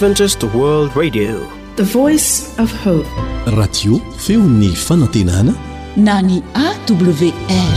Adventist World Radio, the voice of hope. Radio feony fanantenana na ny AWR.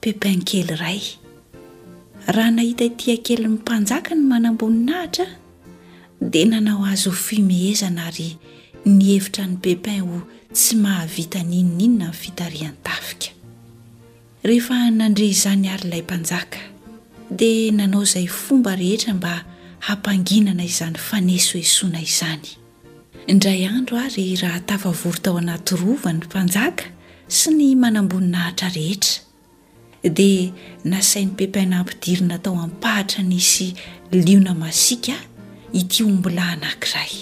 Pepin kely iray. Raha nahita ity hakelin'ny mpanjaka ny manamboninahitra dia nanao azy ho fihomehezana ary nihevitra an'i Pepin ho tsy mahavita n'inon'inona ny fitarihan-tafika. Rehefa nandre izany àry ilay mpanjaka, dia nanao izay fomba rehetra mba hampanginana izany fanesoesoana izany. Indray andro ary raha tafavory tao anaty rova ny mpanjaka sy ny manamboninahitra rehetra, dia nasain'ny pepaina ampidirina tao am-pahatra nisy liona masiaka ity ombilahy anankiray.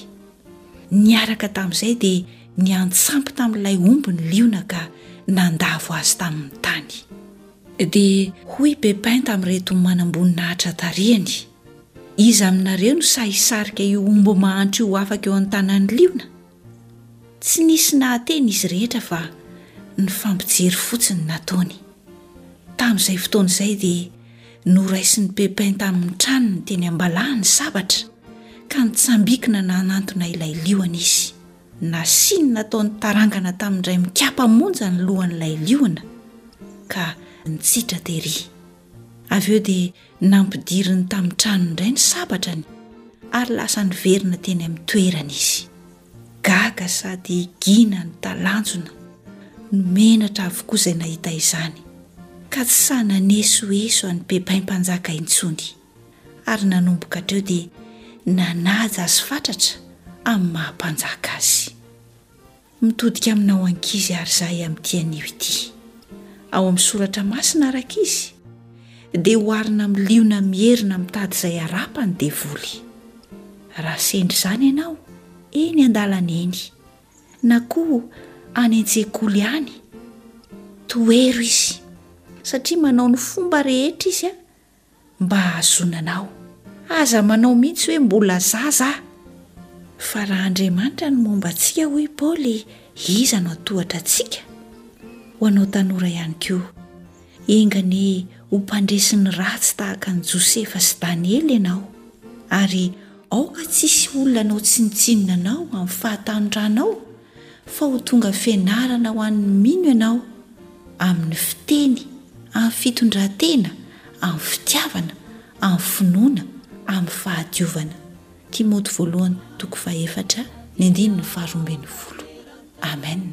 Niaraka tamin'izay dia niantsampy tamin'ilay omby ny liona ka nandavo azy tamin'ny tany. Dia hoy Pepin tamin'ireto manamboninahitra tarihany, Iza aminareo no sahy hisarika io omby mahantra io ho afaka eo an-tanan'i liona? Tsy nisy nahateny izy rehetra fa nifampijery fotsiny nataony. Tamin'izay fotoana izay dia noraisin'i Pepin tamin'ny tranony teny am-balaha ny sabatra ka nitsambikina nanantona ilay liona izy. Nasiany nataony tarangana tamin-dray mikapa monja ny lohan'ilay liona ka nitsitra tery. Avy eo dia Nampidiriny tamin'ny tranony indray ny sabatrany ary lasa niverina teny amin'ny toerany izy. Gaga sady gina ny talanjona no menatra avokoa izay nahita izany, ka tsy sahy nanesoeso an'i Pepin mpanjaka intsony, ary nanomboka hatreo dia nanaja azy fatratra amin'ny maha mpanjaka azy. Mitodika aminao ankizy ary izahay amin'ity anio ity. Ao amin'ny soratra masina araka izy dia oharina amin'ny liona mierina mitady izay harapa ny devoly. Raha sendra izany ianao eny an-dalana eny na koa any an-tsekoly any, tohero izy satria manao ny fomba rehetra izy mba hahazoana anao. Aza manao mihitsy hoe mbola zaza aho, fa raha Andriamanitra no momba antsika, hoy i Paoly, iza no hatohatra antsika? Ho anao tanora ihany koa, enga anie ho mpandresy ny ratsy tahaka an'i Josefa sy Daniela ianao, ary aoka tsy hisy olona hanao tsinontsinona anao amin'ny fahatanoranao, fa ho tonga fianarana ho an'ny mino ianao amin'ny fiteny, amin'ny fitondran-tena, amin'ny fitiavana, amin'ny finoana, amin'ny fahadiovana. Timoty voalohany toko fahefatra ny andininy faharoa ambin'ny folo. Amen.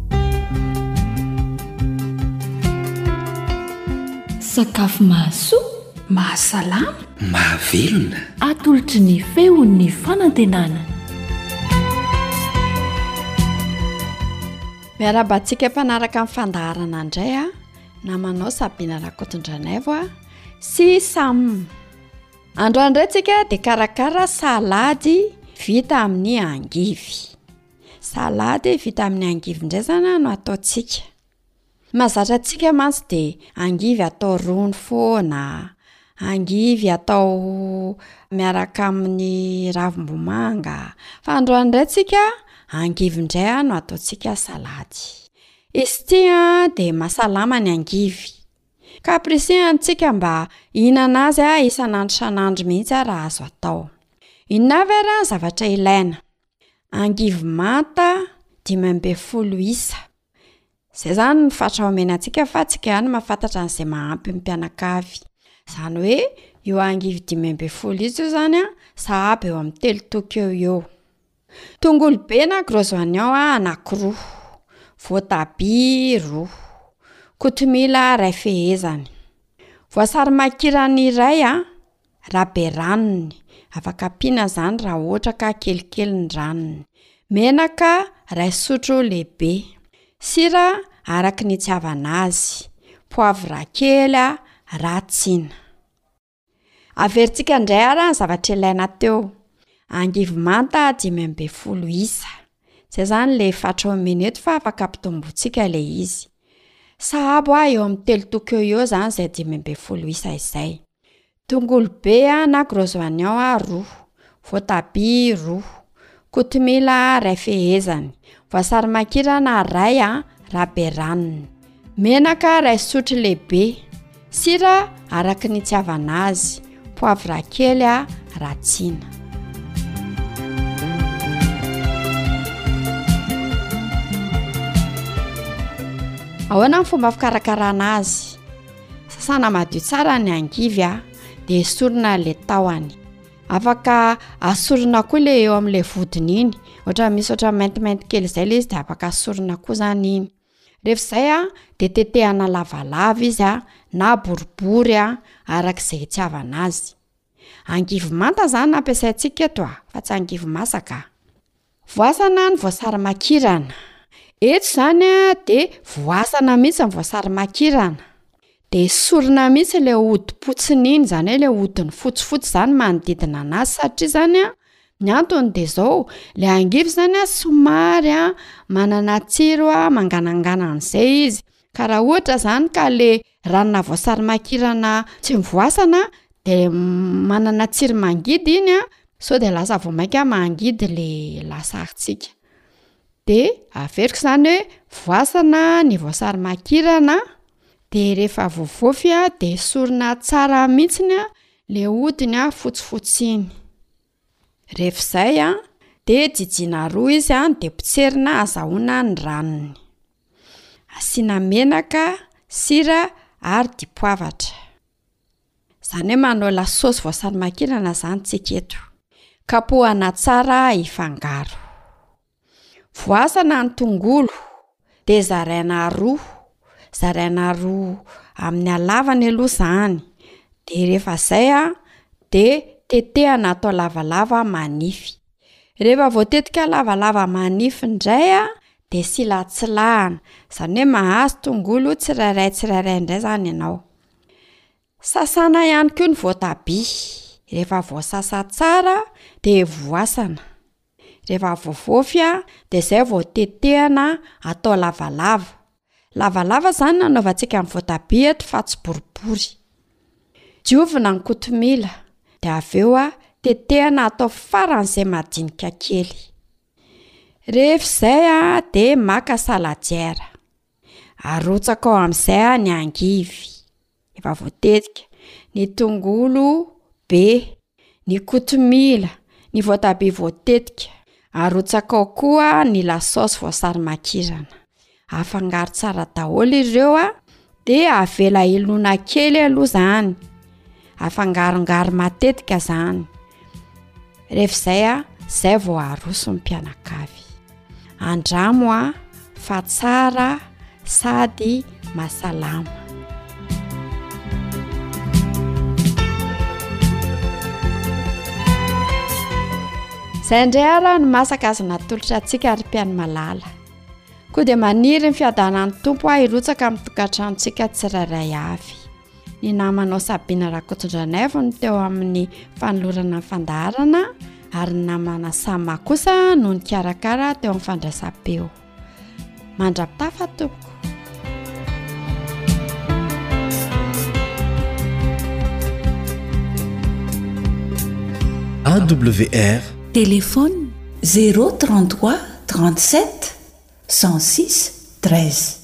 Sakafo mahasoa, mahasalama, mahavelona. Atolotry ny feon'ny fanantenana. Miarahaba antsika mpanaraka ny fandaharana indray a, namanao Sabina Rakotondranaivo a, sy Sam. Androany indray antsika dia karakara salady vita amin'ny angivy. Salady vita amin'ny angivin-drazana no ataontsika. Ny mahazatra antsika mantsy de angivy atao rony foana, angivy atao miaraka amin'ny ravim-bomanga. Fa androany indray tsika angivy indray a no ataontsika salady. Izy ity a de mahasalama ny angivy, ka apprécier antsika mba hihinana azy isan'andro isan'andro mihitsy raha azo atao. Inona avy ary ny zavatra ilaina? angivimanta dimy ambin'ny folo isa. Izay izany ny faritra omena antsika fa tsika ihany mahafantatra an'izay mahampy ny mpianakavy. Izany hoe io angivy dimy ambin'ny folo isa io izany an, sahabo eo amin'ny telo toko eo eo. Tongolo be na gros oignon anankiroa, voatabia roa, kotomila iray fehezany, voasary makirana iray an, raha be ranony, afaka ampiana izany raha ohatra ka kelikely ny ranony. Menaka iray sotro lehibe. Sira araka ny itiavana azy. Poivre kely raha tiana. Averintsika indray ara ny zavatra ilaina teo. Angivy manta dimy ambin'ny folo isa. Izay izany ilay efatrao omena eto fa afaka ampitombointsika ilay izy. Sahabo aho eo amin'ny telo toko eo eo zany izay dimy ambin'ny folo isa izay. Tongolo be na gros oignon aho roa, voatabia roa, kotomila iray fehezany, voasary makirana iray raha be ranony. Menaka iray sotro lehibe. Sira araka ny itiavana azy. Poivre kely a raha tiana. Ahoana ny fomba fikarakarana azy? Sasana madio tsara ny angivy a, dia esorina le tahony. Afaka asorina koa le eo amin'ilay vodiny iny, ohatra misy ohatra maintimainty kely izay le izy dia afaka asorina koa zany iny. Rehefa izay dia tetehana lavalava izy na boribory araka izay itiavana azy. Angivy manta izany no ampiasaintsika eto fa tsy angivy masaka. Voasana ny voasary makirana. Eto izany dia voasana mihitsy ny voasary makirana. Dia esorina mihitsy ilay hodim-potsiny iny, izany hoe ilay hodiny fotsifotsy izany manodidina an'azy, satria izany an, ny antony dia izao, ilay angivy izany an, somary an, manana tsiro an, manganangana an'izay izy, ka raha ohatra izany ka ilay ranona voasarimakirana tsy voasana dia manana tsiro mangidy iny an, sao dia lasa vao mainka mangidy ilay lasarintsika. Dia averiko izany hoe voasana ny voasarimakirana. de rehefa voavofy a de esorina tsara mihitsiny a le hodiny a fotsifotsy iny rehefa izay a de jijiana roa izy a de potserina azahoana ny ranony asiana menaka sira ary dipoavatra izany hoe manao lasosy voasarimakirana izany isika eto kapohana tsara hifangaro Voasana ny tongolo de zaraina aroa, zaraina aroa amin'ny halavany aloha izany de rehefa izay a de tetehana atao lavalava manify, rehefa voatetika lavalava manify indray a de silantsilahana izany hoe mahazo tongolo tsirairay tsirairay indray izany ianao, sasana ihany koa ny voatabia, rehefa voasasa tsara de voasana. Rehefa voavofy dia izay vao tetehana atao lavalava. Lavalava izany no anaovantsika ny voatabia eto fa tsy boribory. Diovina ny kotomila dia avy eo tetehana atao faran'izay madinika kely. Rehefa izay dia maka saladiera. Arotsaka ao amin'izay aho ny angivy, efa voatetika, ny tongolo be, ny kotomila, ny voatabia voatetika. Arotsaka ao koa ny lasaosy voasary makirana. Afangaro tsara daholo ireo dia avela hilona kely aloha izany. Afangarongaro matetika zany. Rehefa izay a, zay vao aroso ny mpianakavy. Andramo a, fa tsara sady masalama. Zay indray ara no masaka azy natolotra antsika ary mpiany malala. Koa dia maniry ny fiadanan'ny Tompo ahy hirotsaka amin'ny tokantranontsika tsirairay avy. Ny namanao Sabina Rakotondranaivo no teo amin'ny fanolorana ny fandaharana ary ny namana Sama kosa no nikarakara teo amin'ny fandraisam-peo. Mandrapitafa tompoko. AWR Téléphone 033 37 106 13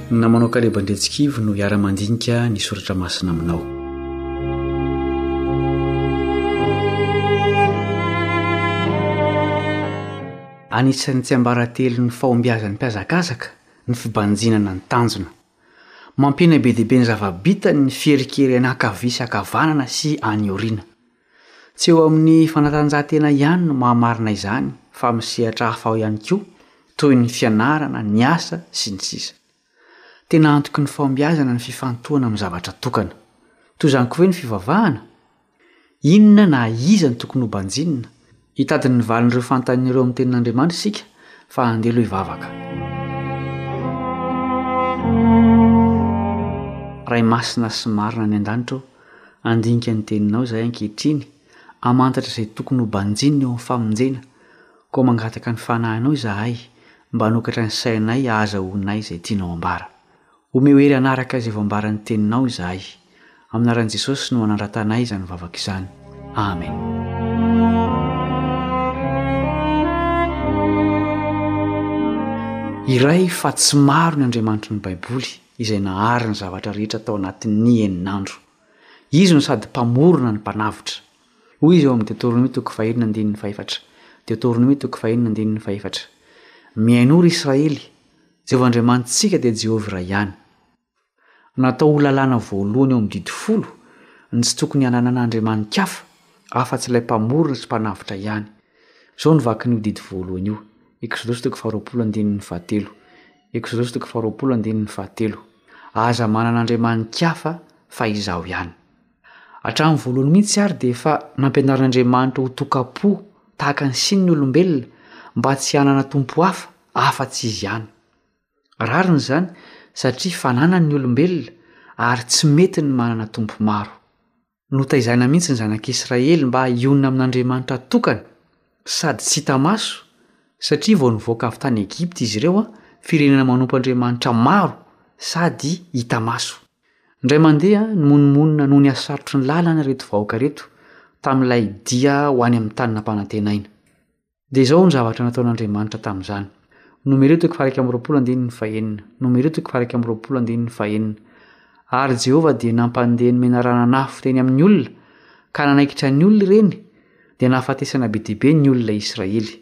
Ny namanao Kaleb Andriantsikivy no hiara-mandinika ny soratra masina aminao. Anisan'ny tsiambaratelon'ny fahombiazan'ny mpihazakazaka ny fibanjinana ny tanjona. Mampihena be dia be ny zava-bitany ny fierin-kery an'ankavia sy ankavanana sy any aoriana. Tsy eo amin'ny fanatanjahantena ihany no mahamarina izany fa amin'ny sehatra hafa ao ihany koa toy ny fianarana, ny asa, sy ny sisa Tena antoky ny fahombiazana ny fifantohana amin'ny zavatra tokana. Toy izany koa ve ny fivavahana? Inona na iza no tokony hobanjinina? Hitady ny valin'ireo fanontan'ireo amin'ny tenin'Andriamanitra isika fa andeha aloha hivavaka. Ray masina sy marina any an-danitra ô, handinika ny teninao izahay ankehitriny, hamantatra izay tokony ho banjinina eo amin'ny famonjena, koa mangataka ny fanahinao izahay mba hanokatra ny sainay hahazahoanay izay tianao ambara. Omeo hery hanaraka izay voambaran'ny Teninao izahay. Amin'ny anaran'i Jesosy no anandratanay izany vavaka izany. Amen. Iray fa tsy maro ny Andriamanitry ny Baiboly izay nahary ny zavatra rehetra tao anatin'ny enin'andro. Izy no sady Mpamorona no Mpanavotra. Hoy Izy ao amin'ny Deoteronomia toko fahenina andininy fahefatra, Deoteronomia toko fahenina andininy fahefatra, Mihainoa ry Israely, Jehovah Andriamanitsika dia Jehovah iray ihany. Natao ho lalàna voalohany ao amin'ny Didy Folo ny tsy tokony hananana andriamani-kafa afa-tsy ilay Mpamorona sy Mpanavotra ihany. Izao no vakin'io didy voalohany io, Eksodosy toko faharoapolo andininy fahatelo, Eksodosy toko faharoapolo andininy fahatelo, Aza manana andriamani-kafa fa Izaho ihany. Hatramin'ny voalohany mihitsy ary dia efa nampianarin'Andriamanitra ho tokam-po tahaka ny siny ny olombelona mba tsy hanana tompo hafa afa-tsy izy ihany. Rariny izany satria fananany ny olombelona ary tsy mety ny manana tompo maro. Notaizaina mihitsy ny zanak'Israely mba hionona amin'Andriamanitra tokana sady tsy hita maso satria vao nivoaka avy tany Egypta izy ireo, firenena manompo andriamanitra maro sady hita maso. Indray mandeha, nimonomonona noho ny hasarotry ny lalana ireto vahoaka ireto tamin'ilay dia ho any amin'ny tany nampanantenaina. Dia izao ny zavatra nataon'Andriamanitra tamin'izany. Nomereo toko faha-iraika amby roapolo andininy fahenina. Nomereo toko faha-iraika amby roapolo andininy fahenina. Ary Jehovah dia nampandeha ny menaranan'afo teny amin'ny olona, ka nanaikitra ny olona ireny, dia nahafatesana be dia be ny olona Israely.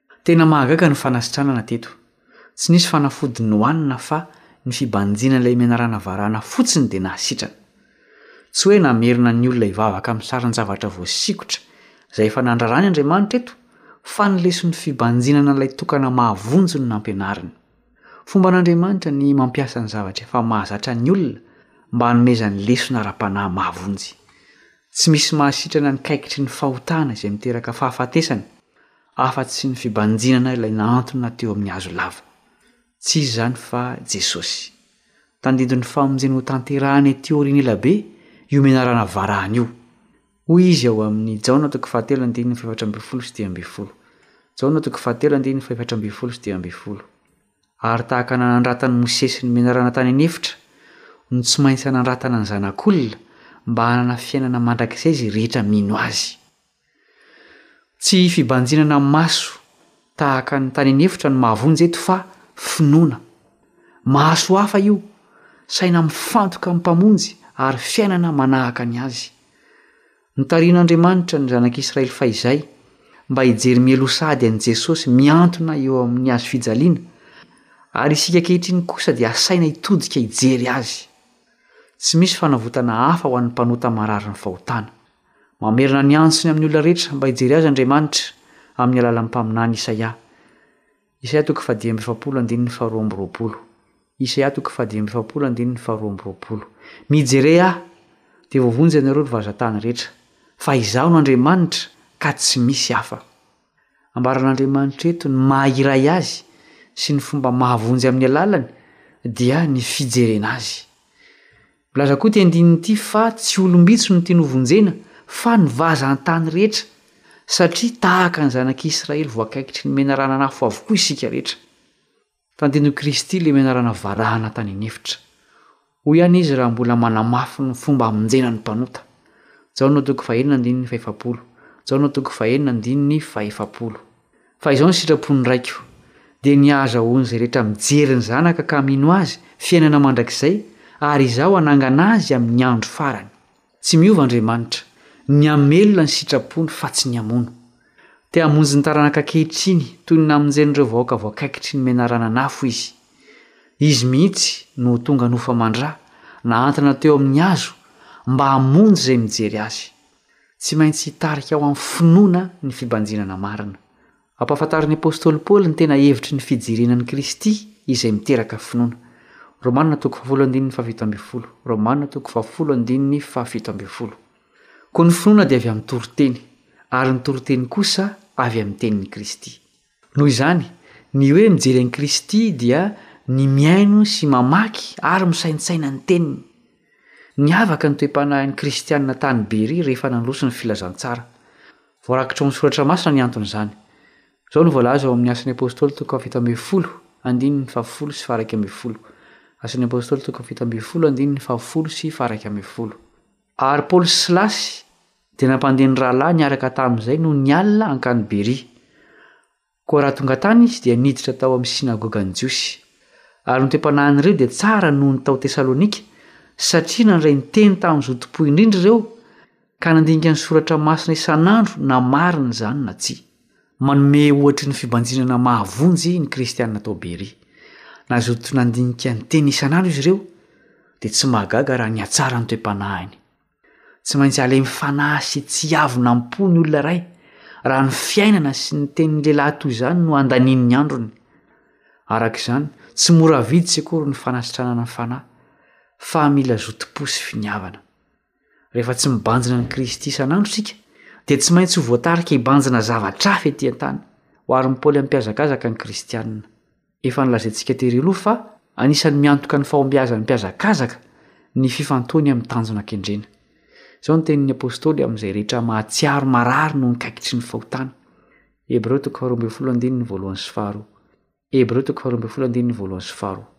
Tena mahagaga ny fanasitranana teto. Tsy nisy fanafody nohanina fa ny fibanjina ilay menarana varahana fotsiny dia nahasitrana. Tsy hoe namerina ny olona hivavaka amin'ny sarin-javatra voasikotra izay efa nandrarany Andriamanitra eto fa ny leson'ny fibanjinana ilay tokana mahavonjy no nampianariny. Fomban'Andriamanitra ny mampiasa ny zavatra efa mahazatra ny olona mba hanomezany lesona ara-panahy mahavonjy. Tsy misy mahasitrana ny kaikitry ny fahotana izay miteraka fahafatesana. Afa-tsy ny fibanjinana ilay nahantona teo amin'ny hazo lava. Tsy iza izany fa Jesosy. Tandindon'ny famonjena hotanterahana ety aoriana ela be io menarana varahana io. Hoy izy ao amin'ny Jaona toko fahatelo andininy fahefatra ambin'ny folo sy dimy ambin'ny folo. Jaona toko fahatelo andininy fahefatra ambin'ny folo sy dimy ambin'ny folo. Ary tahaka ny nanandratan'i Mosesy ny menarana tany an'efitra no tsy maintsy hanandratana ny Zanak'olona mba hanana fiainana mandrakizay izay rehetra mino azy. Tsy fibanjinana maso tahaka ny tany an'efitra no mahavonjy eto fa finoana. Maso hafa io, saina mifantoka amin'ny Mpamonjy ary fiainana manahaka ny Azy. Notarihin'Andriamanitra ny zanak'Israely fahizay mba hijery mialoha sahady an'i Jesosy mihantona eo amin'ny Hazo fijaliana, ary isika ankehitriny kosa dia asaina hitodika hijery Azy. Tsy misy fanavotana hafa ho an'ny mpanota marary ny fahotana. Mamerina ny antsony amin'ny olona rehetra mba hijery azy Andriamanitra amin'ny alalan'ny mpaminany Isaia. Isaia toko fahadimy amby efapolo andininy faharoa amby roapolo. Isaia toko fahadimy amby efapolo andininy faharoa amby roapolo. Mijere ahy, dia voavonjy ianareo ry vazan-tany rehetra, fa izaho no Andriamanitra ka tsy misy hafa. Ambaran'Andriamanitra eto ny maha iray Azy sy ny fomba mahavonjy amin'ny alalany dia ny fijerena Azy. Milaza koa ity andininy ity fa tsy olom-bitsy no tiany hovonjena fa ny vaza an-tany rehetra, satria tahaka ny zanak'i Israely voakaikitry ny menarana an'afo avokoa isika rehetra. Tandinon'i Kristy ilay menarana varahana tany an'efitra. Hoy ihany izy raha mbola manamafy ny fomba hamonjena ny mpanota. Jaona toko fahenina andininy fahefapolo. Jaona toko fahenina andininy fahefapolo. Fa izao ny sitrapon'ny Raiko, dia ny hahazahoan'izay rehetra mijery ny Zanaka ka mino Azy, fiainana mandrakizay, ary Izaho hanangana azy amin'ny andro farany. Tsy miova Andriamanitra, ny hamelona ny sitrapony fa tsy ny hamono. Te hamonjy ny taranaka ankehitriny toy ny namonjen'ireo vahoaka voakaikitry ny menaran'anafo Izy. Izy mihitsy no ho tonga nofa mandrà, nahantana teo amin'ny hazo, mba hamonjy izay mijery Azy. Tsy maintsy hitarika ho amin'ny finoana ny fibanjinana marina. Ampahafantarin'ny apostoly Paoly ny tena hevitry ny fijirena an'i Kristy izay miteraka finoana. Romanina toko fahafolo andininy fahafito ambin'ny folo. Romanina toko fahafolo andininy fahafito ambin'ny folo. Koa ny finoana dia avy amin'ny toriteny, ary ny toriteny kosa avy amin'ny tenin'i Kristy. Noho izany, ny hoe mijery an'i Kristy dia ny mihaino sy mamaky ary misaintsaina ny Teniny. Niavaka ny toe-panahin'ny Kristianina tany Beria rehefa nandroso ny filazantsara. Voarakitra ao amin'ny Soratra Masina ny anton'izany. Izao no voalaza ao amin'ny Asan'ny Apôstôly toko fahafito ambin'ny folo, andininy fahafolo sy faharaika ambin'ny folo, Asan'ny Apôstôly toko fahafito ambin'ny folo, andininy fahafolo sy faharaika ambin'ny folo. Ary Paoly sy Silasy dia nampandeha ny rahalahy niaraka tamin'izay noho ny alina hankany Beria. Koa raha tonga tany izy dia niditra tao amin'ny synagogan'ny Jiosy. Ary ny toe-panahin'ireo dia tsara noho ny tao Tesalonika, satria nandray ny teny tamin'ny zotom-po indrindra ireo, ka nandinika ny Soratra Masina isan'andro na marina izany na tsia. Manome ohatry ny fibanjinana mahavonjy ny Kristianina tao Beria. Nazoto nandinika ny Teny isan'andro izy ireo, dia tsy mahagaga raha nihatsara ny toe-panahiny. Tsy maintsy halemy fanahy sy tsiavina am-po ny olona iray, raha ny fiainana sy ny tenin'ny lehilahy toy izany no andaniany ny androny. Araka izany, tsy mora vidy tsy akory ny fanasitranana ny fanahy, fa mila zotom-po sy finiavana. Rehefa tsy mibanjina an'i Kristy isan'andro isika, dia tsy maintsy ho voatarika hibanjina zavatra hafa ety an-tany. Oharin'i Paoly amim-pihazakazaka ny Kristianina. Efa nolazaintsika tery aloha fa anisan'ny miantoka ny fahombiazan'ny mpihazakazaka ny fifantohany amin'ny tanjona kendrena. Izao ny tenin'ny apostoly amin'izay rehetra mahatsiaro marary noho ny kaikitry ny fahotana. Hebreo toko faharoa ambin'ny folo andininy voalohany sy faharoa. Hebreo toko faharoa ambin'ny folo andininy voalohany sy faharoa.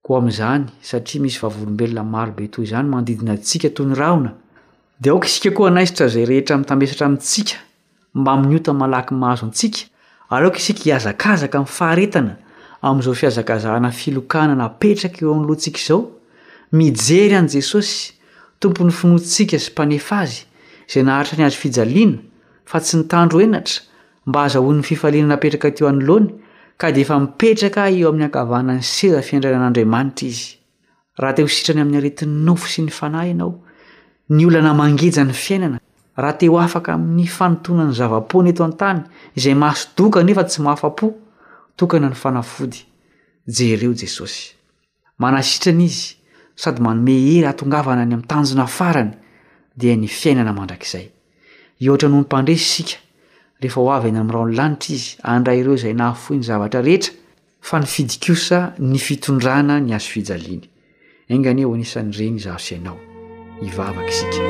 Koa amin'izany, satria misy vavolombelona maro be toy izany manodidina antsika toy ny rahona, dia aoka isika koa hanaisotra izay rehetra mitambesatra amintsika mbamin'ny ota malaky mahazo antsika, ary aoka isika hihazakazaka amin'ny faharetana amin'izao fihazakazahana filokana napetraka eo amin'ny lohantsika izao, mijery an'i Jesosy, Tompon'ny finoantsika sy Mpanefa azy, izay naharitra ny hazofijaliana, fa tsy nitandro henatra, mba hazahoany ny fifaliana napetraka teo anoloany ka dia efa mipetraka eo amin'ny ankavanan'ny seza fiandrainan'Andriamanitra izy. Raha te ho sitrana amin'ny aretin'ny nofo sy ny fanahy ianao, ny olana mangeja ny fiainana, raha te ho afaka amin'ny fanintonan'ny zava-poana eto an-tany izay mahasodoka nefa tsy mahafa-po, tokana ny fanafody, jereo Jesosy. Manasitrana Izy sady manome hery hahatongavana any amin'ny tanjona farany, dia ny fiainana mandrakizay. Hihoatra noho ny mpandresy isika, rehefa ho avy any amin'ny rahon'ny lanitra Izy handray ireo izay nahafoy ny zavatra rehetra, fa nifidy kosa ny fitondrana ny hazo fijaliany. Enga anie ho anisan'ireny izaho sy ianao. Hivavaka isika.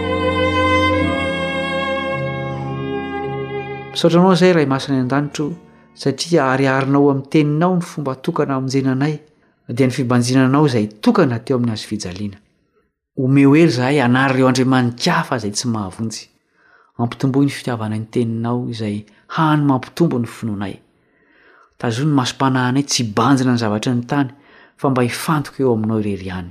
Misaotra anao izay Ray Masina any an-danitra o, satria ahariharinao amin'ny Teninao ny fomba tokana hamonjena anay dia ny fibanjinana anao izay tokana teo amin'ny hazo fijaliana. Omeo hery izahay hanary ireo andriamani-kafa izay tsy mahavonjy. Ampitomboy ny fitiavanay ny teninao izay hany mampitombo ny finoanay. Tazono ny masom-panahinay tsy hibanjina ny zavatry ny tany fa mba hifantoka eo aminao irery ihany.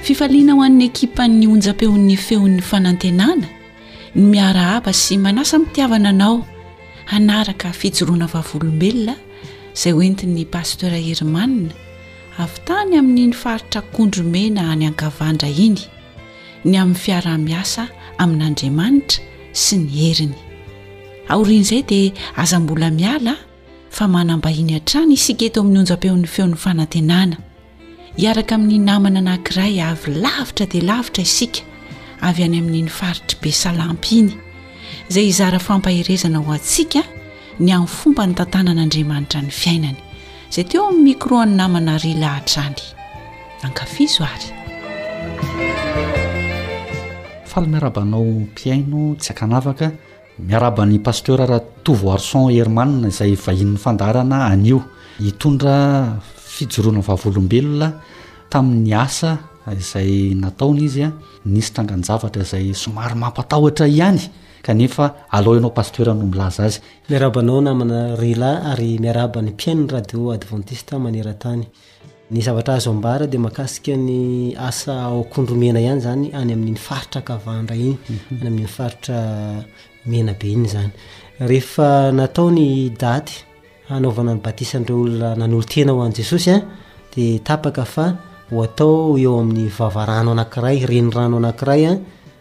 Fifaliana ho an'ny ekipan'ny Onjam-peon'ny Feon'ny Fanantenana ny miarahaba sy manasa am-pitiavana anao hanaraka fijoroana vavolombelona izay hoentin'ny Pasteur Herman avy tany amin'iny faritra Akondro Mena any Ankavandra iny ny amin'ny fiaraha-miasa amin'Andriamanitra sy ny heriny. Aorian'izay dia aza mbola miala a! fa manam-bahiny hatrany isika eto amin'ny onjam-peon'ny feon'ny fanantenana. Hiaraka amin'ny namana anankiray avy lavitra dia lavitra isika avy any amin'iny faritry be salampy iny izay hizara fampaherezana ho antsika ny amin'ny fomba ny tantanan'Andriamanitra ny fiainany izay teo amin'ny mikroan'ny namana ry lahatra any. Ankafizo ary. Faly miaraba anao mpihaino tsy akanavaka Miarahaba an'i Pasteur Ratovoarison Herman izay vahinin'ny fandaharana anio. Hitondra fijoroana vavolombelona tamin'ny asa izay nataony izy. Nisy trangan-javatra izay somary mampatahotra ihany kanefa alao ianao Pasteur no milaza azy. Miarahaba anao namana Rila ary miarahaba ny mpihaino ny radio Adventiste maneran-tany. Ny zavatra azo ambara dia makasika ny asa ao Kondromena ihany zany any amin'iny faritra Kavandra iny, mhm. any amin'iny faritra Menabe iny zany. Rehefa natao ny daty hanaovana ny batisan'ireo olona nanolo-tena ho an'i Jesosy a, dia tapaka fa ho atao eo amin'ny vavarano anankiray, renirano anankiray a,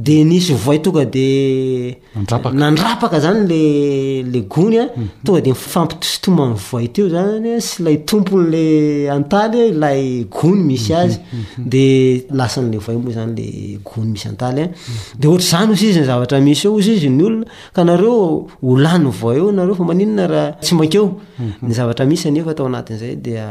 Dia nisy voay tonga dia Nandrapaka. nandrapaka izany le le gony a, tonga dia nifampitositoman'ny voay teo izany sy ilay tompon'le antaly ilay gony misy azy, dia lasan'le voay moa izany le gony misy antaly a, dia ohatr'izany hozy izy ny zavatra misy eo hozy izy ny olona, ka nareo ho lany voay eo nareo fa maninona raha tsy mankeo, ny zavatra misy anefa tao anatin'izay dia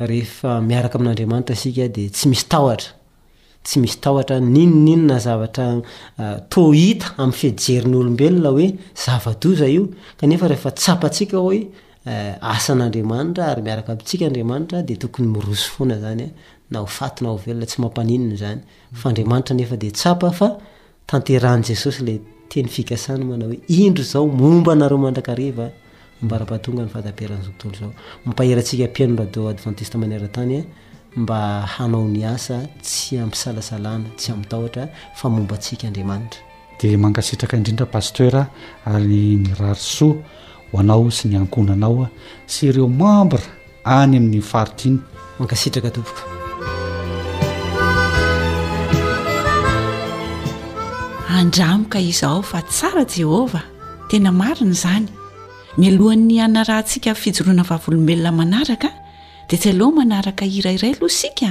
Rehefa miaraka amin'Andriamanitra isika dia tsy misy tahotra, tsy misy tahotra n'inon'inona zavatra toa hita amin'ny fijerin'ny olombelona hoe zava-doza io, kanefa rehefa tsapantsika hoe asan'Andriamanitra ary miaraka amintsika Andriamanitra dia tokony miroso foana izany na ho faty na ho velona tsy mampaninona izany, fa Andriamanitra anefa dia tsapa fa Tanterahin'i Jesosy ilay teny fikasany manao hoe indro izao momba anareo mandrakariva ambara-pahatonga ny fahataperan'izao tontolo izao. Mampahery antsika mpihaino radio advantista maneran-tany eh, mba hanao ny asa tsy ampisalasalana, tsy amin-tahotra fa momba antsika Andriamanitra. Dia mankasitraka indrindra Pasteur ary mirary soa ho anao sy ny ankohonanao sy ireo membres. any amin'io faritra iny. Mankasitraka tompoko. Andramo ka izaho fa tsara Jehovah, tena marina izany. Mialohan'ny hanarahantsika fijoroana vavolombelona manaraka dia tsy aleo manaraka hira iray aloha isika?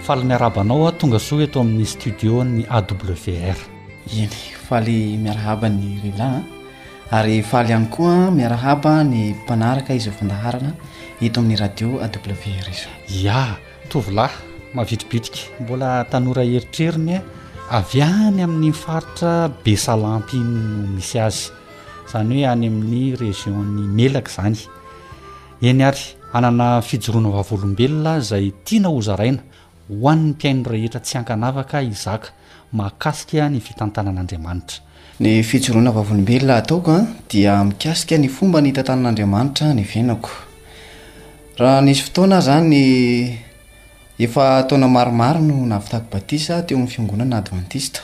Faly miarahaba anao aho tonga soa eto amin'ny studio ny AWR. Eny, faly miarahaba ny Rila an. Ary faly ihany koa miarahaba ny mpanaraka izao fandaharana eto amin'ny radio AWR izao. Ya, tovolahy mavitribitrika, mbola tanora eritreriny eh, avy any amin'ny faritra Besalampy iny no misy azy. Izany hoe any amin'ny région-n'i Melaka izany. Eny ary, hanana fijoroana vavolombelona izay tiana hozaraina ho an'ny mpihaino rehetra tsy ankanavaka Isaac mahakasika ny fitantanan'Andriamanitra. Ny fijoroana vavolombelona ataoko dia mikasika ny fomba nitantanan'Andriamanitra ny fiainako. Raha nisy fotoana aho izany Efa taona maromaro no nahavitako batisa teo amin'ny fiangonana advantista.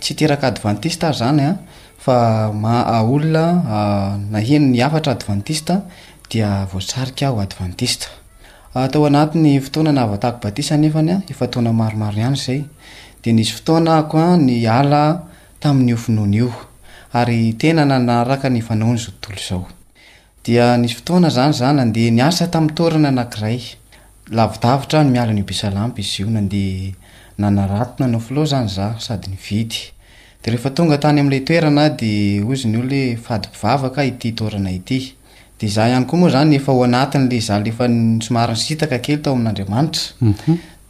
Tsy teraka advantista aho izany an, fa maha olona naheno ny hafatra advantista dia voasarika aho ho advantista. Tao anatin'ny fotoana nahavatako batisa anefa, efa taona maromaro ihany izay, dia nisy fotoana aho koa niala tamin'io finoana io, ary tena nanaraka ny fanaon'izao tontolo izao. Dia nisy fotoana izany izaho nandeha niasa tamin'ny toerana anankiray. Lavidavitra ny miala an'io Bisalampa izy io. Nandeha nanarato nanao flou izany izaho sady nividy. Dia rehefa tonga tany amin'ilay toerana aho dia hoy izy ny olona hoe fady mpivavaka ity toerana ity. Dia izaho ihany koa moa izany efa ao anatin'ilay zala efa somary nisintaka kely tao amin'Andriamanitra.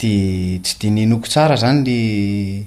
Dia tsy dia nenoko tsara izany ilay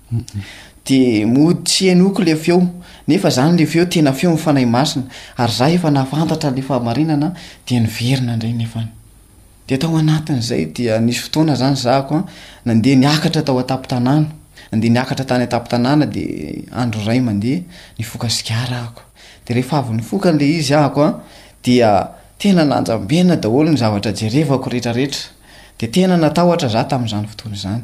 Dia mody tsy henoiko ilay feo, nefa izany ilay feo tena feon'ny Fanahy Masina, ary izaho efa nahafantatra ilay fahamarinana dia niverina indray nefany. Dia tao anatin'izay dia nisy fotoana izany zahako an, nandeha niakatra tao an-tampon-tanàna, nandeha niakatra tany an-tampon-tanàna dia andro iray mandeha nifoka sigara ahako, dia rehefa avy nifoka ilay izy ahako an, dia tena nanjambena daholo ny zavatra jerevako rehetrarehetra, dia tena natahotra izaho tamin'izany fotoana izany,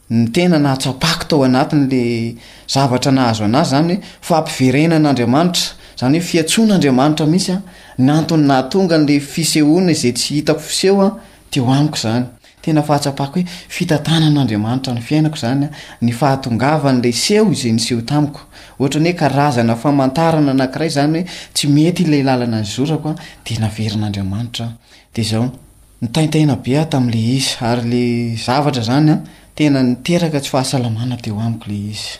Ny tena nahatsapako tao anatiny le zavatra nahazo anazy zany hoe fampiverenan'Andriamanitra, zany hoe fiantsoan'Andriamanitra mihitsy an, ny antony nahatonga an'le fisehoana izay tsy hitako fiseho an, teo amiko zany. Tena fahatsapako hoe fitantanan'Andriamanitra ny fiainako zany an, ny fahatongavan'ilay seho izay niseho tamiko. Ohatrany hoe karazana famantarana anakiray zany hoe tsy mety ilay lalana nizorako an, de naverin'Andriamanitra an. De zao. Nitaintaina be aho tamin'ilay izy ary ilay zavatra izany an, tena niteraka tsy fahasalamana teo amiko ilay izy.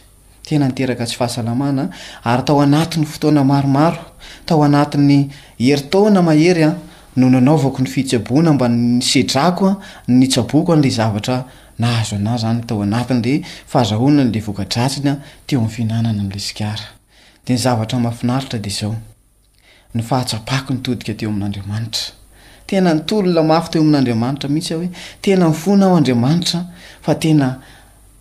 Tena niteraka tsy fahasalamana ary tao anatin'ny fotoana maromaro, tao anatin'ny herintaona mahery an, no nanaovako ny fitsaboana mba nisedrako an, nitsaboako an'ilay zavatra nahazo an'ahy izany tao anatin'ilay fahazahoana an'ilay voka-dratsiny an, teo amin'ny fihinanana an'ilay sigara. Dia ny zavatra mahafinaritra dia izao. Ny fahatsapako nitodika teo amin'Andriamanitra. Tena nitolona mafy teo amin'Andriamanitra mihitsy aho hoe, tena mifona aho Andriamanitra fa tena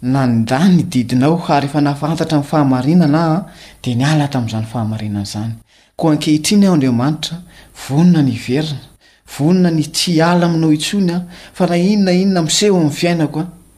nandà ny didinao ary rehefa nahafantatra ny fahamarinana aho dia niala tamin'izany fahamarinana izany. Koa ankehitriny aho Andriamanitra, vonona ny hiverina, vonona ny tsy hiala aminao intsony aho fa na inona inona miseho amin'ny fiainako an!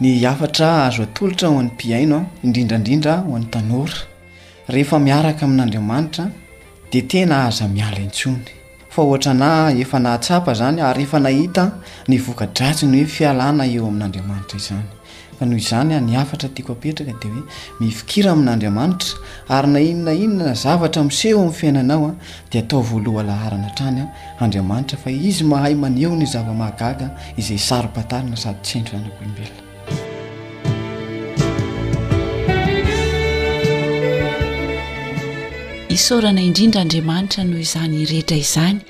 Ny hafatra azo atolotra ho an'ny mpihaino an, indrindra indrindra ho an'ny tanora, rehefa miaraka amin'Andriamanitra dia tena aza miala intsony fa ohatra anà efa nahatsapa izany ary efa nahita ny voka-dratsiny hoe fialana eo amin'Andriamanitra izany. Ka noho izany an, ny hafatra tiako apetraka dia hoe mifikira amin'Andriamanitra ary na inona inona zavatra miseho amin'ny fiainanao an, Dia ataovy ho lohalaharana hatrany Andriamanitra fa Izy mahay maneho ny zava-mahagaga izay saro-pantarina sady tsy hain'ny zanak'olombelona. Isaorana indrindra Andriamanitra noho izany rehetra izany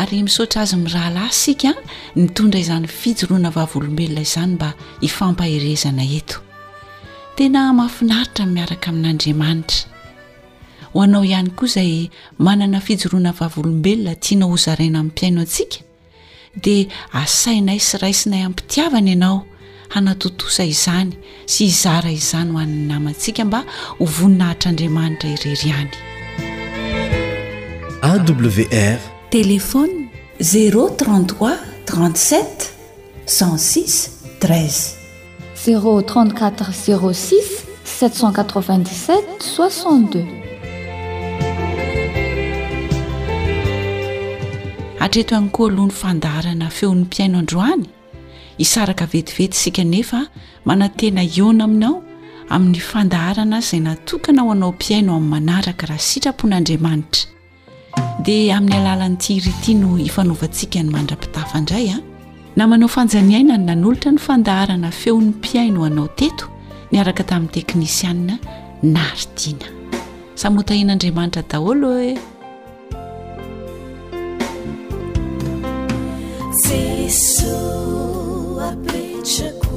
ary misaotra Azy mirahalahy isika nitondra izany fijoroana vavolombelona izany mba hifampaherezana eto. Tena mahafinaritra ny miaraka amin'Andriamanitra. Ho anao ihany koa izay manana fijoroana vavolombelona tianao hozaraina amin'ny mpihaino antsika dia asainay sy raisinay ampitiavana ianao hanatontosa izany sy hizara izany ho an'ny namantsika mba ho voninahitr'Andriamanitra irery ihany. AWR Téléphone 033 37 106 13 Zéro trente quatre zéro six sept cent quatre vingt dix sept soixante deux. Hatreto ihany koa aloha ny fandaharana feon'ny mpiaino androany hisaraka vetivety isika nefa manantena hihaona aminao amin'ny fandaharana izay natokana ho anao mpiaino amin'ny manaraka raha sitrapon'Andriamanitra. Dia amin'ny alalan'ity hira ity no hifanaovantsika ny mandra-pitafa indray a. Namanao fanjaniaina ny nanolotra ny fandaharana feon'ny mpihaino anao teto niaraka tamin'ny teknisianina Naritina. Samy hotahin'Andriamanitra daholo e. Jesoa apetrako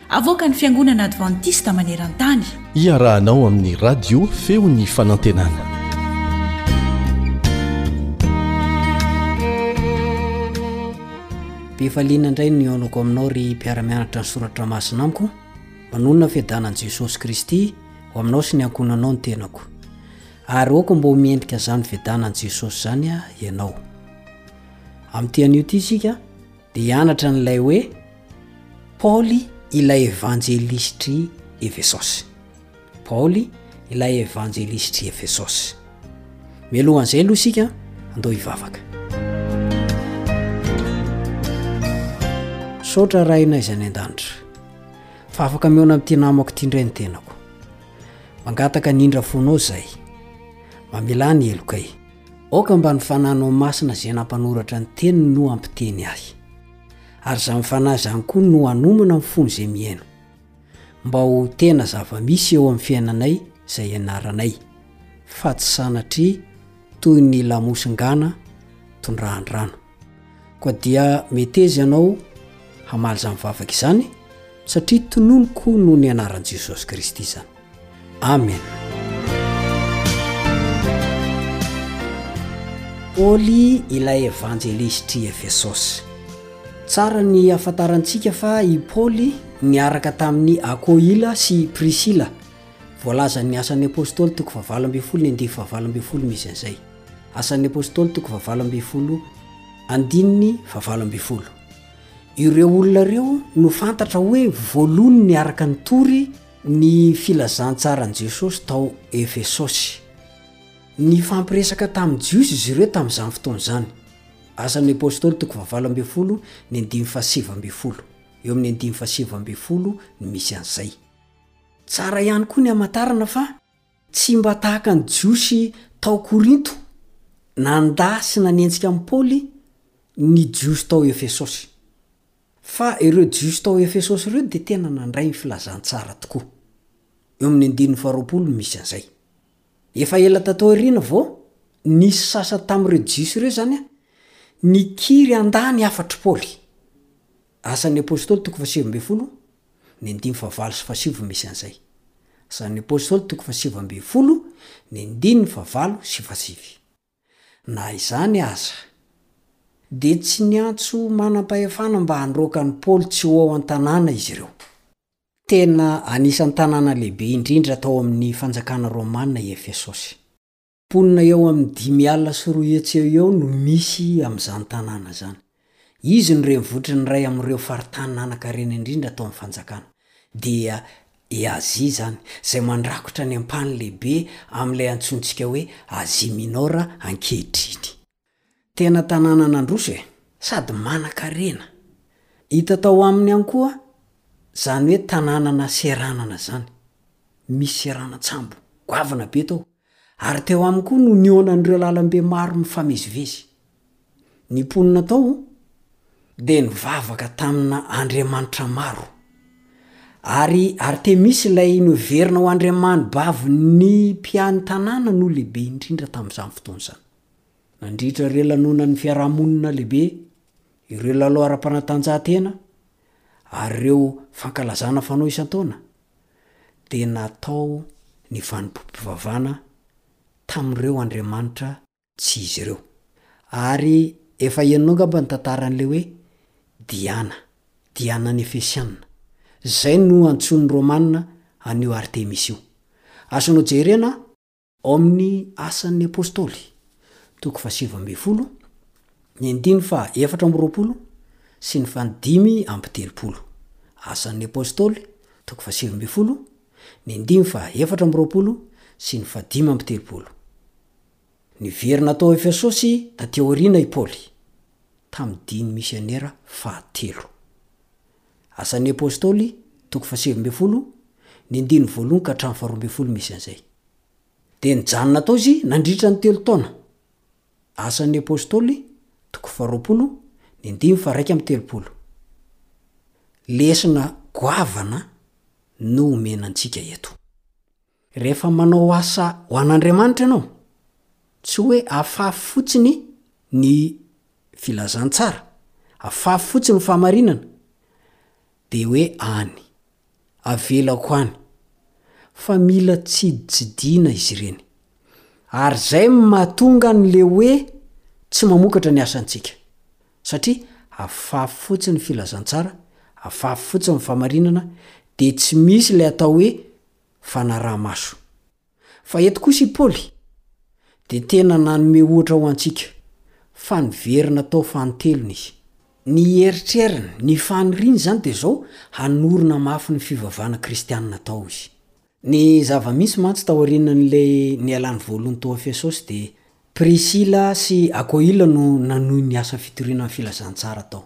Avoakan'ny Fiangonana Advantista maneran-tany. Iarahanao amin'ny Radio Feon'ny Fanantenana. Be faliana indray ny hihaonako aminao ry mpiara-mianatra ny soratra masina amiko. Manonona fiadanan'i Jesosy Kristy ho aminao sy ny ankohonanao ny tenako. Ary aoka mba ho miendrika izany fiadanan'i Jesosy izany ianao. Amin'ity anio ity isika Dia hianatra an'ilay hoe Paoly ilay evanjelisitry Efesosy. Paoly ilay evanjelisitry Efesosy. Mialoha an'izay aloha isika andao hivavaka. Misaotra Rainay izay any an-danitra fa afaka mihaona amin'ity namako ity indray ny tenako. Mangataka ny indra fonao izay. Mamelà ny helokay. Aoka mba ny Fananao Masina izay nampanoratra ny Teniny no hampiteny ahy. Ary izany Fanahy izany koa no hanomana ny fony izay mihaino. Mba ho tena zava-misy eo amin'ny fiainanay izay ianaranay, fa tsy sanatria toy ny lamosin-gana tondrahan-drano. Koa dia meteza ianao hamaly izany vavaka izany satria tononiko noho ny anaran'i Jesosy Kristy izany. Amen. Paoly ilay evanjelisitry Efesosy. Tsara ny hafantarantsika fa i Paoly niaraka tamin'i Akoila sy Prisila, voalazan'ny Asan'ny Apostoly toko fahavalo ambin'ny folo ny andivo fahavalo ambin'ny folo misy an'izay. Asan'ny Apôstôly toko fahavalo ambin'ny folo andininy fahavalo ambin'ny folo. Ireo olona ireo no fantatra hoe voaloany niaraka nitory ny filazantsaran'i Jesosy tao Efesosy. Nifampiresaka tamin'ny Jiosy izy ireo tamin'izany fotoana izany. Asan'ny Apôstôly toko fahavalo ambin'ny folo ny andininy fahasivy ambin'ny folo. Eo amin'ny andininy fahasivy ambin'ny folo no misy an'izay. Tsara ihany koa ny hamantarana fa. Tsy mba tahaka ny Jiosy tao Korinto, nandà sy nanenjika an'i Paoly ny Jiosy tao Efesosy. Fa ireo Jiosy tao Efesosy ireo dia tena nandray ny filazantsara tokoa. Eo amin'ny andininy faharoapolo no misy an'izay. Efa ela tato aoriana vao nisy sasany tamin'ireo Jiosy ireo izany nikiry handà ny hafatr'i Paoly. Asan'ny Apôstôly toko fahasivy ambin'ny folo, ny andininy fahavalo sy fahasivy misy an'izay. Asan'ny Apôstôly toko fahasivy ambin'ny folo, ny andininy fahavalo sy fahasivy. Na izany aza, dia tsy niantso manam-pahefana mba handroaka an'i Paoly tsy ho ao an-tanàna izy ireo. Tena anisan'ny tanàna lehibe indrindra tao amin'ny Fanjakana Rômana i Efesôsy. Mponina eo amin'ny dimy alina sy roa hetsy eo ho eo no misy amin'izany tanàna izany. Izy no renivohitry ny iray amin'ireo faritany nanankarena indrindra tao amin'ny fanjakana. Dia i Azia izany, izay mandrakotra ny ampahany lehibe amin'ilay antsointsika hoe Azia Minora ankehitriny. Tena tanàna nandroso e! Sady manankarena! Hita tao aminy ihany koa zany hoe tanànana seranana zany. Misy seranan-tsambo goavana be tao ary teo aminy koa no nionan'ireo lalambe maro mifamezivezy. Ny mponina tao dia nivavaka tamina andriamanitra maro. Ary Artemis ilay noheverina ho andriamani-bavin'ny mpiahy ny tanàna no lehibe indrindra tamin'izany fotoana izany. Nandritra ireo lanonan'ny fiarahamonina lehibe, ireo lalao ara-panatanjahantena ary ireo fankalazana fanao isan-taona dia natao ny vanim-pompivavahana tamin'ireo andriamanitra tsy izy ireo. Ary efa heno angamba ny tantaran'ilay hoe Diana, Diana ny Efesiana. Izay no antsoin'ny Romana an'io Artemis io. Asonao jerena an! Ao amin'ny Asan'ny Apostoly, toko fahasivy ambin'ny folo, ny andininy faha efatra amby roapolo sy ny faha dimy amby telopolo. Asan'ny Apostoly, toko fahasivy ambin'ny folo, ny andininy faha efatra amby roapolo sy ny faha dimy amby telopolo. Niverina tao Efesosy taty aoriana i Paoly, tamin'ny dihy ny misionera fahatelo. Asan'ny Apostoly, toko fahasivy ambin'ny folo, ny andininy voalohany ka hatramin'ny faharoa ambin'ny folo misy an'izay. Dia nijanona tao izy nandritra ny telo taona. Asan'ny Apostoly, toko faharoapolo, ny andininy faharaika amby telopolo. Lesona goavana no omena antsika eto. Rehefa manao asa ho an'Andriamanitra ianao, tsy hoe afafy fotsiny ny filazantsara, afafy fotsiny ny fahamarinana, dia hoe any, avelako any, fa mila tsiditsidihina izy ireny. Ary izay no mahatonga an'ilay hoe tsy mamokatra ny asantsika. Satria afafy fotsiny ny filazantsara, afafy fotsiny ny fahamarinana, dia tsy misy ilay atao hoe, fanaraha-maso. Fa eto kosa i Paoly dia tena nanome ohatra ho antsika, fa niverina tao fanintelony izy. Ny eritreriny, ny faniriany izany dia izao, hanorina mafy ny fivavahana kristianina tao izy. Ny zava-misy mantsy taorian'ilay nialany voalohany tao Efesosy dia Prisila sy Akoila no nanohy ny asa fitoriana ny filazantsara tao.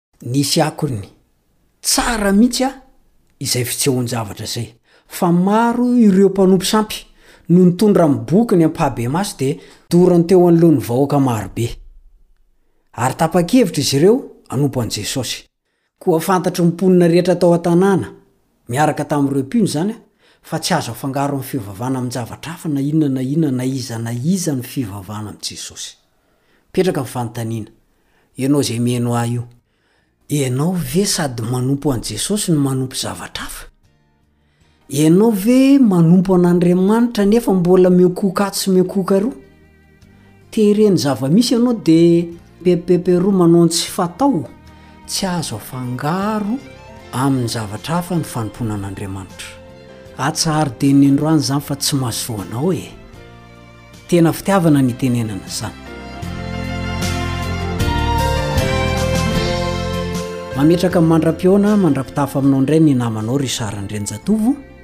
Nisy akony tsara mihitsy a izay fitsehoan-javatra zay fa maro ireo mpanompo sampy no nitondra ny bokiny ampahabemaso dia dorany teo anoloan'ny vahoaka marobe. Ary tapa-kevitra izy ireo hanompo an'i Jesosy. Koa fantatry ny mponina rehetra tao an-tanàna. Miaraka tamin'ireo mpino izany fa tsy azo afangaro amin'ny fivavahana amin-javatra hafa na inona na inona na iza na iza ny fivavahana amin'i Jesosy. Mipetraka ny fanontaniana, ianao izay mihaino ahy io, ianao ve sady manompo an'i Jesosy no manompo zavatra hafa? Ianao ve manompo an'Andriamanitra nefa mbola miankohoka atsy sy miankohoka aroa? Te hire ny zava-misy ianao dia peppeperoa manao ny tsy fatao, tsy azo afangaro amin'ny zavatra hafa ny fanompoana an'Andriamanitra. Atsaharo dieny androany izany fa tsy mahasoa anao e! Tena fitiavana ny hitenenana izany. Mametraka mandra-pihaona mandra-pitafa aminao indray ny namanao Richard Andrianjatovo.